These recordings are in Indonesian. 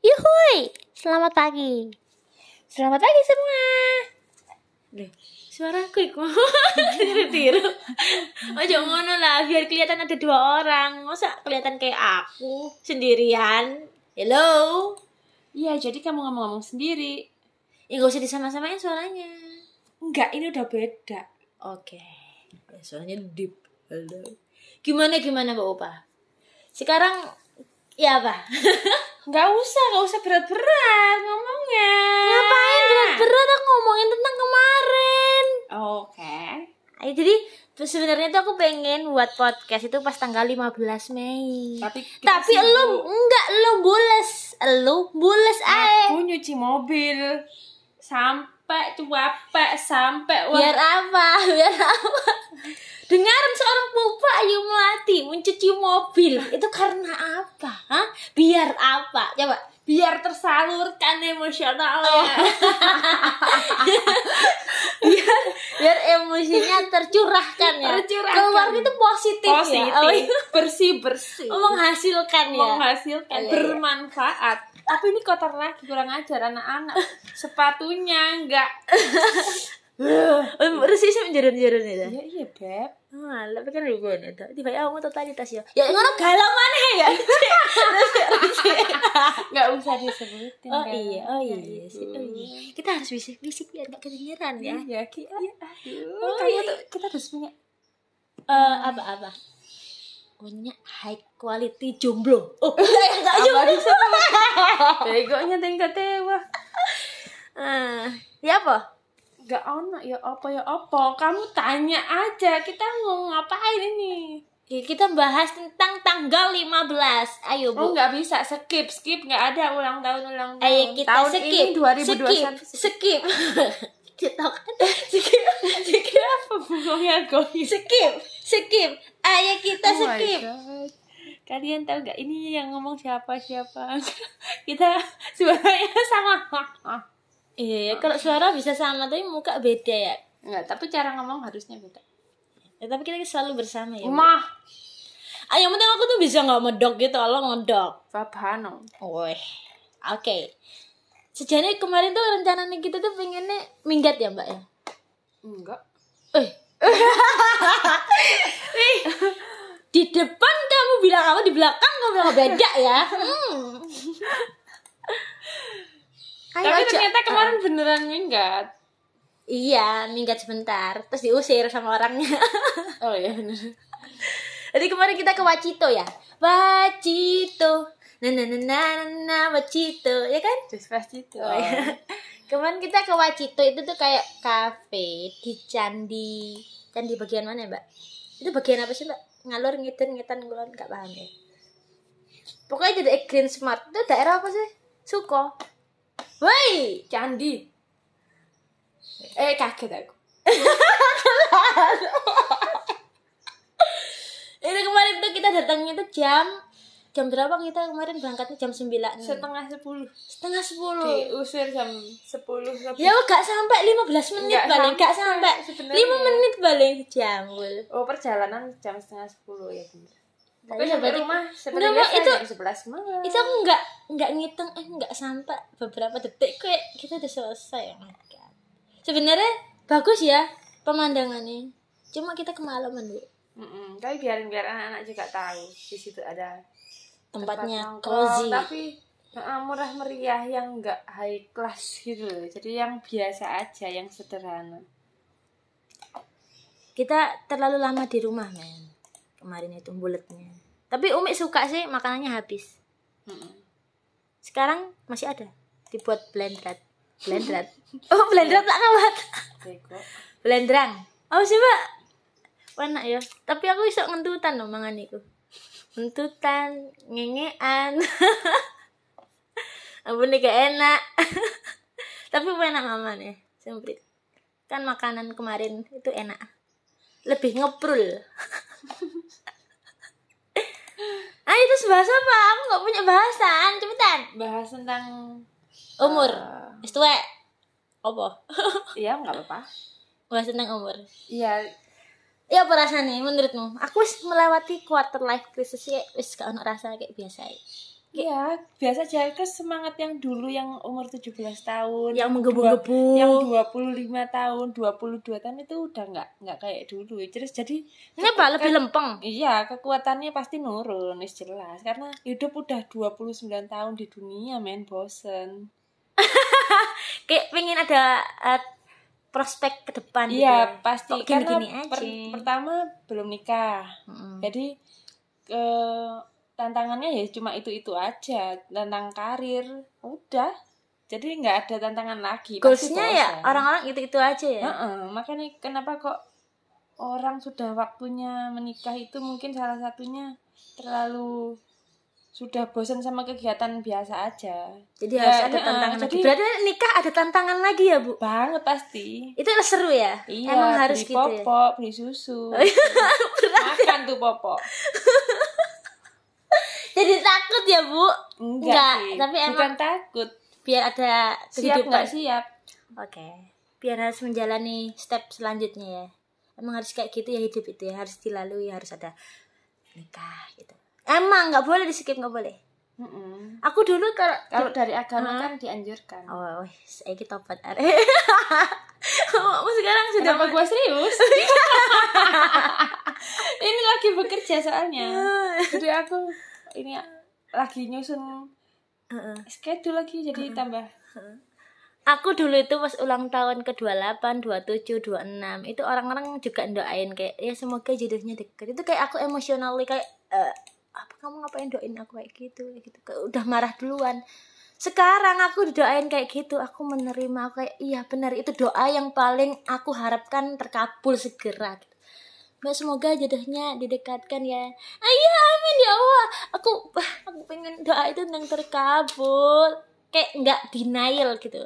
Yuhui, selamat pagi. Selamat pagi semua. Loh, suaraku iku tiru-tiru. Ojo ngono lah, biar kelihatan ada dua orang. Masa kelihatan kayak aku sendirian? Hello. Iya, jadi kamu ngomong-ngomong sendiri. Ya gak usah disama-samain suaranya. Enggak, ini udah beda. Oke. Ya, Suaranya deep. Halo. Gimana gimana Mbak Opa? Sekarang ya apa? Enggak usah, enggak usah berat-berat ngomongnya. Ngapain berat-berat aku ngomongin tentang kemarin. Oke. Ay, jadi sebenarnya tuh aku pengen buat podcast itu pas tanggal 15 Mei. Tapi Tapi lu enggak lu bules, lu bules ae. Aku nyuci mobil sampai capek sampai wah. Biar apa? Biar apa? Dengaran seorang pupa Ayu Melati mencuci mobil itu karena apa? Hah? Biar apa? Coba. Biar tersalurkan emosionalnya. Oh. biar biar emosinya tercurahkan ya. Tercurahkan. Keluar itu positif, Positif, ya. Oh, iya. bersih-bersih. Oh, menghasilkan ya. menghasilkan Oh, iya, iya. bermanfaat. Tapi ini kotor lagi kurang ajar anak-anak. Sepatunya enggak. Bersih sih menjeron-jeron itu. Iya iya, Beb. Ah, tapi kan lu gue nih. Tiba ya kamu totalitas ya. Ya ngono galau mana ya? Enggak usah disebutin. Oh iya, oh iya sih. gitu. Oh iya. Kita harus bisik-bisik biar gak kedengeran ya. Iya, Ki. Aduh, Oh, kamu iya. tuh kita harus punya Eh apa-apa? Punya high quality jomblo. Oh, enggak jomblo. begonya tingkat wah. Ah, ya apa? Gak ono ya apa ya apa. Kamu tanya aja kita mau ngapain ini. Ya, kita bahas tentang tanggal 15. Ayo, Bu. Oh nggak bisa skip skip nggak ada ulang tahun ulang tahun. Ayo kita tahun skip. ini 2021. Skip. Skip. Kita kan skip. Skip. apa bunganya gois? Skip. Skip. Ayo kita Oh skip. Kalian tahu nggak ini yang ngomong siapa siapa? kita suaranya sama. Iya, ya, kalau suara bisa sama tapi muka beda ya. Enggak, tapi cara ngomong harusnya beda. Ya, tapi kita selalu bersama ya. Mah, Ah, yang penting aku tuh bisa nggak medok gitu, Allah medok. Fabhano. Wih, oke. Sejane kemarin tuh rencananya kita tuh pengennya minggat ya mbak ya. Enggak. Eh. Di depan kamu bilang apa, di belakang kamu bilang beda ya. Hmm. Ayo tapi aja. ternyata kemarin beneran minggat. Iya, minggat sebentar, terus diusir sama orangnya. Oh iya bener. Jadi kemarin kita ke Wacito ya. Wacito. Nah, nah, nah, nah, nah, Wacito, ya kan? Despacito. Oh, iya. Kemarin kita ke Wacito itu tuh kayak kafe di candi. Candi bagian mana ya, Mbak? Itu bagian apa sih, Mbak? Ngalur ngidin ngetan ngulon nggak paham ya. Pokoknya jadi Green Smart. Itu daerah apa sih? Suko. Woi, Candi. Eh kaget aku. itu kemarin tuh kita datangnya tuh jam jam berapa kita kemarin berangkatnya jam 9 Setengah sepuluh. setengah sepuluh Diusir jam sepuluh lebih. ya gak sampai 15 menit Nggak paling gak sampai. 5 menit paling jambul Oh perjalanan jam setengah sepuluh ya bener. Tapi Iya, sampai rumah Enggak, sebenarnya Mbak, itu itu- jam sebelas malam. itu aku nggak nggak ngitung eh nggak sampai beberapa detik kayak kita udah selesai oh my God. sebenarnya bagus ya pemandangannya cuma kita kemalaman bu Mm-mm, Tapi biarin biar anak-anak juga tahu di situ ada tempatnya tempat cozy tapi uh, murah meriah yang enggak high class gitu loh. Jadi yang biasa aja, yang sederhana. kita terlalu lama di rumah men kemarin itu bulatnya tapi Umi suka sih makanannya habis. Sekarang masih ada. Dibuat blendrat blendrat oh blendrat lah kawat. Blendrang oh sih mbak enak ya. Tapi aku bisa ngentutan loh mangan iku ngentutan ngengean. Ampun gak enak. Tapi enak mama nih semprit kan makanan kemarin itu enak. Lebih ngeprul ah itu bahasa apa aku nggak punya bahasan cepetan Bahas tentang umur Eh. wis tuwek apa Iya, nggak apa-apa. bahas tentang umur Iya, Ya apa rasanya menurutmu? Aku melewati quarter life crisis ya wis gak ono rasa kayak biasa. ya. Iya, biasa aja ke semangat yang dulu yang umur 17 tahun, yang menggebu-gebu yang 25 tahun, 22 tahun itu udah nggak nggak kayak dulu. Terus jadi ini apa lebih lempeng iya, kekuatannya pasti nurun, wis jelas. Karena hidup udah 29 tahun di dunia, men bosen. kayak pengen ada eh, prospek ke depan gitu Iya, ya. pasti Kok karena gini-gini aja per- pertama belum nikah. Mm-mm. Jadi eh, tantangannya ya cuma itu-itu aja, tentang karir. Udah. Jadi nggak ada tantangan lagi. goalsnya ya orang-orang itu itu aja ya Heeh, makanya kenapa kok orang sudah waktunya menikah itu mungkin salah satunya terlalu sudah bosan sama kegiatan biasa aja. jadi Ya, harus ada heeh, tantangan lagi jadi- berarti nikah ada tantangan lagi ya bu Banget pasti. itu seru ya Iya, emang harus beli gitu ya? popok, beli susu. Makan tuh popok. jadi takut ya bu Enggak, Enggak, sih. tapi emang- bukan takut. biar ada Siap kehidupan nggak siap? oke biar harus menjalani step selanjutnya ya emang harus kayak gitu ya hidup itu ya harus dilalui harus ada nikah gitu emang nggak boleh di skip nggak boleh Mm-mm. aku dulu kalau Kalau dari agama kan dianjurkan. oh wis, saya kita tobat are kamu sekarang sudah Kenapa gua serius? ini lagi bekerja soalnya. Jadi aku ini lagi nyusun Heeh. schedule lagi jadi tambah Aku dulu itu pas ulang tahun ke 28, 27, 26 Itu orang-orang juga doain kayak Ya semoga jodohnya deket Itu kayak aku emosional kayak eh, Apa kamu ngapain doain aku kayak gitu, kayak gitu. Kayak Udah marah duluan Sekarang aku didoain kayak gitu Aku menerima aku kayak Iya benar itu doa yang paling aku harapkan terkabul segera gitu. Mbak semoga jodohnya didekatkan ya Ayah amin ya Allah Aku aku pengen doa itu yang terkabul Kayak nggak denial gitu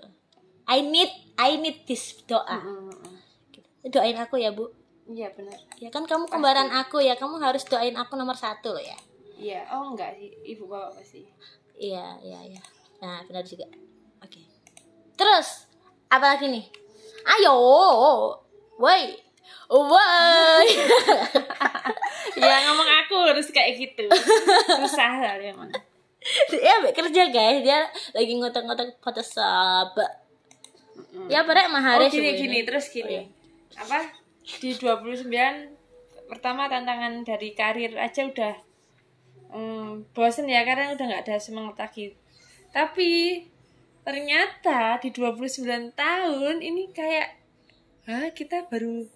I need I need this doa. Mm-mm. Doain aku ya, Bu. Iya benar. Ya kan kamu kembaran aku ya, kamu harus doain aku nomor satu loh ya. Iya, oh enggak sih, ibu bapak pasti. Iya, iya, iya. Nah, benar juga. Oke. Terus apa lagi nih? Ayo. Woi. Woi. ya ngomong aku harus kayak gitu. Susah kali emang. dia kerja guys, dia lagi ngotak-ngotak Photoshop. Ya pada Oh hari gini sebenarnya. gini terus gini. Apa? Di 29 pertama tantangan dari karir aja udah hmm, bosen ya karena udah nggak ada semangat lagi. Tapi ternyata di 29 tahun ini kayak Hah, kita baru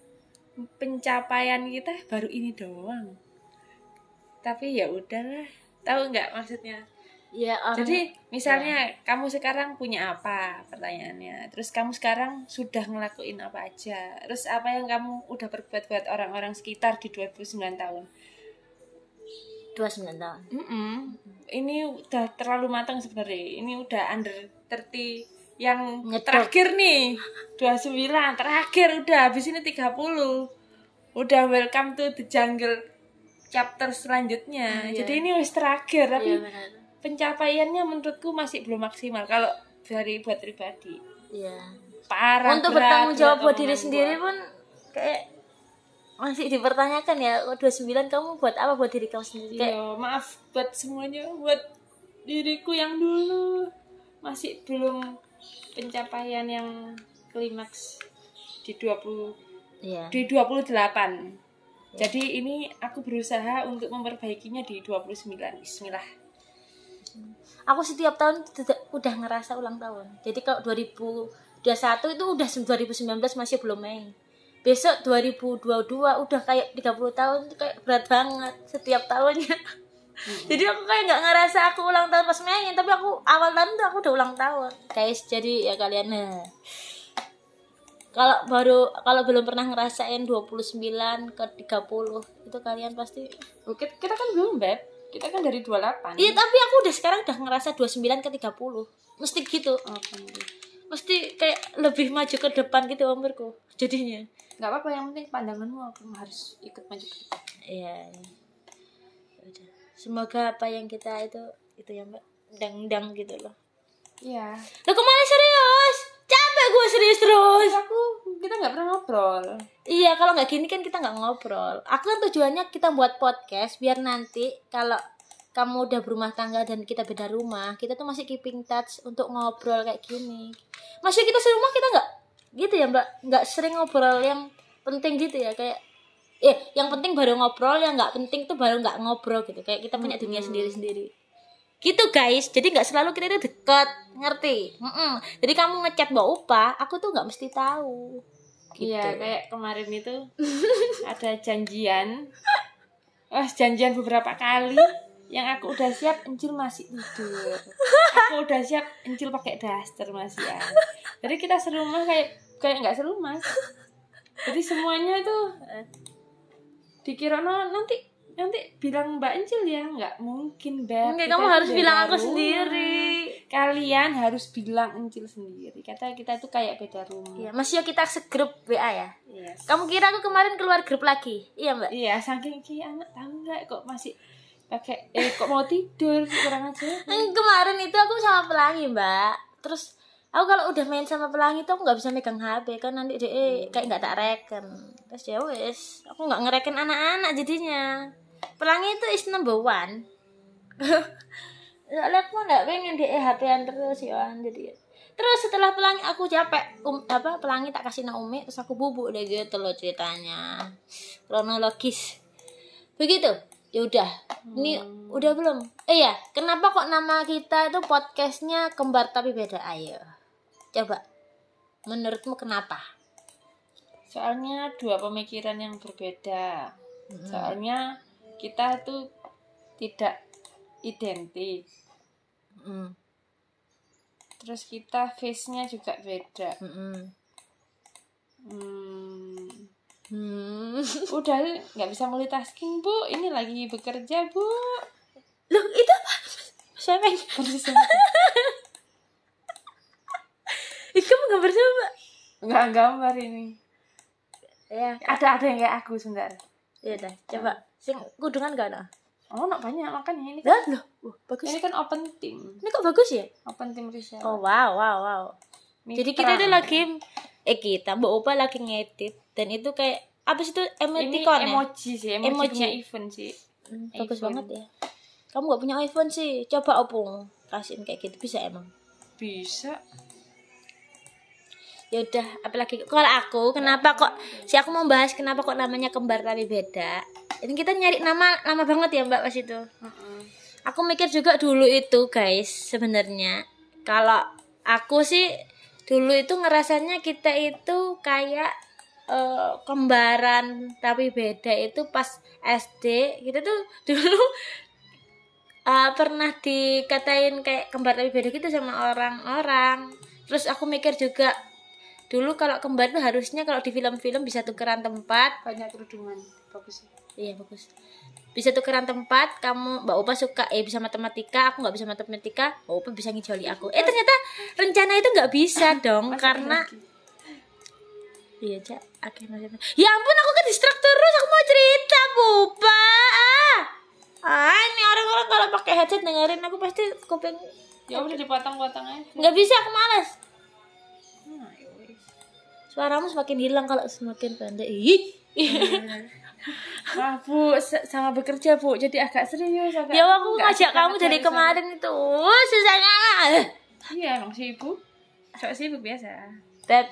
pencapaian kita baru ini doang. Tapi ya udahlah. Tahu nggak maksudnya? Ya, orang Jadi misalnya kamu sekarang punya apa pertanyaannya, terus kamu sekarang sudah ngelakuin apa aja, terus apa yang kamu udah perbuat buat orang-orang sekitar di 29 tahun. 29 tahun. Mm-mm. Ini udah terlalu matang sebenarnya. Ini udah under 30 yang Ngetruk. terakhir nih 29 terakhir udah habis ini 30 udah welcome to the jungle chapter selanjutnya Iya. jadi ini wis terakhir tapi Iya, pencapaiannya menurutku masih belum maksimal kalau dari buat pribadi Iya. parah untuk berat, bertanggung jawab buat diri sendiri pun kayak masih dipertanyakan ya oh, 29 kamu buat apa buat diri kamu sendiri kayak Iya, maaf buat semuanya buat diriku yang dulu masih belum pencapaian yang klimaks di 20 iya. di 28 jadi ini aku berusaha untuk memperbaikinya di 29 Bismillah. Aku setiap tahun udah ngerasa ulang tahun. Jadi kalau 2021 itu udah 2019 masih belum main besok 2022 udah kayak 30 tahun kayak berat banget setiap tahunnya jadi aku kayak nggak ngerasa aku ulang tahun pas main tapi aku awal tahun tuh aku udah ulang tahun. Guys jadi ya kalian nah kalau baru kalau belum pernah ngerasain 29 ke 30 itu kalian pasti Oke, kita kan belum beb. Kita kan dari 28 Iya tapi aku udah sekarang udah ngerasa 29 ke 30 Mesti gitu. Oke. Mesti kayak lebih maju ke depan gitu umurku Jadinya. Nggak apa-apa yang penting pandanganmu aku harus ikut maju ke depan. Iya iya. Udah. Semoga apa yang kita itu Itu ya mbak. Dang-dang gitu loh. Iya. Lo ke mana serius? Capek gue serius terus. Terus aku kita nggak pernah ngobrol. Iya kalau nggak gini kan kita nggak ngobrol. Aku kan tujuannya kita buat podcast Biar nanti kalau kamu udah berumah tangga dan kita beda rumah kita tuh masih keeping touch untuk ngobrol kayak gini. Masih kita serumah kita nggak gitu ya mbak? Nggak sering ngobrol yang penting gitu ya kayak eh yang penting baru ngobrol yang nggak penting tuh baru nggak ngobrol gitu kayak kita punya dunia sendiri sendiri gitu guys jadi nggak selalu kita itu dekat ngerti Mm-mm. jadi kamu ngechat mbak Upa aku tuh nggak mesti tahu gitu. Iya, kayak kemarin itu ada janjian. Oh, janjian beberapa kali yang aku udah siap Encil masih tidur. Aku udah siap Encil pakai daster masih ya. Jadi kita serumah kayak kayak nggak serumah. Jadi semuanya itu eh, dikira no, nanti nanti bilang Mbak Encil ya nggak mungkin Beb Enggak, kamu tuh harus bilang aku rumah. sendiri. kalian harus bilang Encil sendiri kata kita tuh kayak beda rumah Iya, masih kita segrup WA ya. Yes. Kamu kira aku kemarin keluar grup lagi? Iya, Mbak. Iya, saking ki anak tahu nggak kok masih pakai eh kok mau tidur kurang aja. Kemarin itu aku sama Pelangi, Mbak. Terus aku kalau udah main sama Pelangi tuh aku nggak bisa megang HP kan nanti dia kayak nggak tak reken. Terus ya wes, aku nggak ngereken anak-anak jadinya. Pelangi itu is number one. Soalnya aku nggak pengen dia HP-an terus ya jadi Terus setelah pelangi aku capek, um, apa pelangi tak kasih Naomi, terus aku bubuk deh gitu loh ceritanya, kronologis. Begitu. Ya udah. Ini udah belum? Eh ya, kenapa kok nama kita itu podcastnya kembar tapi beda? Ayo, coba. Menurutmu kenapa? Soalnya dua pemikiran yang berbeda. Soalnya kita tuh tidak identik. Mm, Terus kita face-nya juga beda. mm, mm. Hmm. Hmm. Udah nggak bisa multitasking bu. Ini lagi bekerja bu. Loh, itu apa? Siapa yang Ih, kamu gambar siapa, Mbak? Nggak gambar ini. Ya, Ada ada yang kayak aku sebentar. ya udah, coba. Sing kudungan gak ada? Oh, nak banyak makanya ini. Lah, loh. Bagus. Ini kan open team. Ini kok bagus ya? Open team reseller. Oh, wow, wow, wow. Jadi kita Mitra. itu lagi eh kita Mbak Opa lagi ngedit dan itu kayak apa sih itu ini emoticon ya? emoji sih, emoji, Emoji. punya event sih. Hmm, bagus iPhone. banget ya. Kamu gak punya iPhone sih? Coba opung kasihin kayak gitu bisa emang. Bisa. Ya udah, apalagi kalau aku kenapa kok si aku mau bahas kenapa kok namanya kembar tapi beda. Ini kita nyari nama lama banget ya Mbak pas itu. Aku mikir juga dulu itu guys sebenarnya kalau aku sih dulu itu ngerasanya kita itu kayak eh, kembaran tapi beda itu pas SD kita tuh dulu eh, pernah dikatain kayak kembar tapi beda gitu sama orang-orang terus aku mikir juga dulu kalau kembar tuh harusnya kalau di film-film bisa tukeran tempat Banyak kerudungan. Bagus. Iya bagus. Bisa tukeran tempat, kamu Mbak Opa suka eh bisa matematika, aku nggak bisa matematika, Mbak Opa bisa ngijoli aku. Eh ternyata rencana itu nggak bisa dong Masih karena lagi. iya cak akhirnya Ya ampun aku ke distrak terus, aku mau cerita Bopa. Ah, ah ini orang-orang kalau pakai headset dengerin aku pasti kuping Ya udah dipotong-potong aja. nggak bisa aku males. Suaramu semakin hilang kalau semakin pendek. Ih. Wah, Bu, se- sama bekerja, Bu. Jadi agak serius, agak Ya aku ngajak kamu dari kemarin itu. Uh, susahnya. Iya, emang sibuk. Sok sibuk biasa. Beb,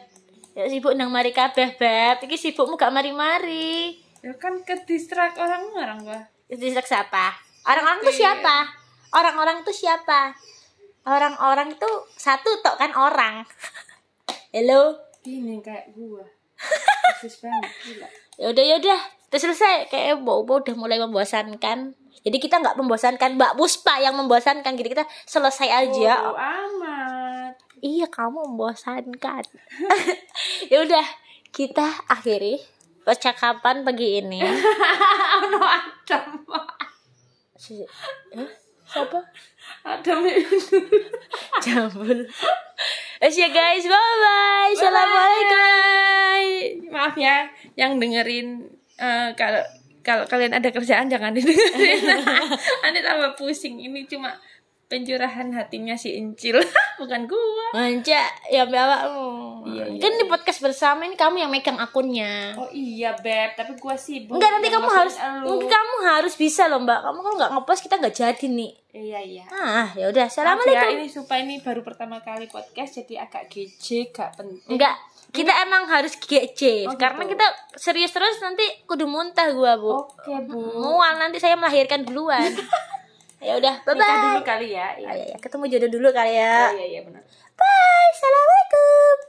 ya sibuk nang mari kabeh, Beb. Iki sibukmu gak mari-mari. Ya kan ke distrak orang-orang, Bah. Itu siapa? Orang-orang itu siapa? Orang-orang itu siapa? Orang-orang itu satu tok kan orang. Hello. Ini kayak gua. Khusus banget, gila. Ya udah ya udah. Udah selesai. Kayak Bobo udah mulai membosankan. Jadi kita nggak membosankan Mbak Puspa yang membosankan. Jadi kita selesai aja. Bodo amat. Iya kamu membosankan. ya udah kita akhiri percakapan pagi ini. Adam. Si- Siapa? Adam. Jambul. Wes ya guys, bye bye. Assalamualaikum. Maaf ya yang dengerin eh, kalau kalau kalian ada kerjaan jangan didengerin. Nanti tambah pusing. Ini cuma pencurahan hatinya si Incil bukan gua Manja ya bawakmu. Iya, iya, Kan di podcast bersama ini kamu yang megang akunnya. oh iya beb tapi gua sibuk Enggak nanti kamu harus mungkin kamu harus bisa loh mbak. Kamu kalau nggak ngepost kita nggak jadi nih. iya iya Ah ya udah. Ya, Assalamualaikum. ini supaya ini baru pertama kali podcast jadi agak gece gak penting Enggak. Kita emang harus GC Oh, karena gitu. kita serius terus nanti kudu muntah gua bu. oke bu Mual nanti saya melahirkan duluan. ya udah. Bye nikah bye. dulu kali ya Ayo, ya, ketemu jodoh dulu kali ya. Oh, iya iya benar Bye. Assalamualaikum.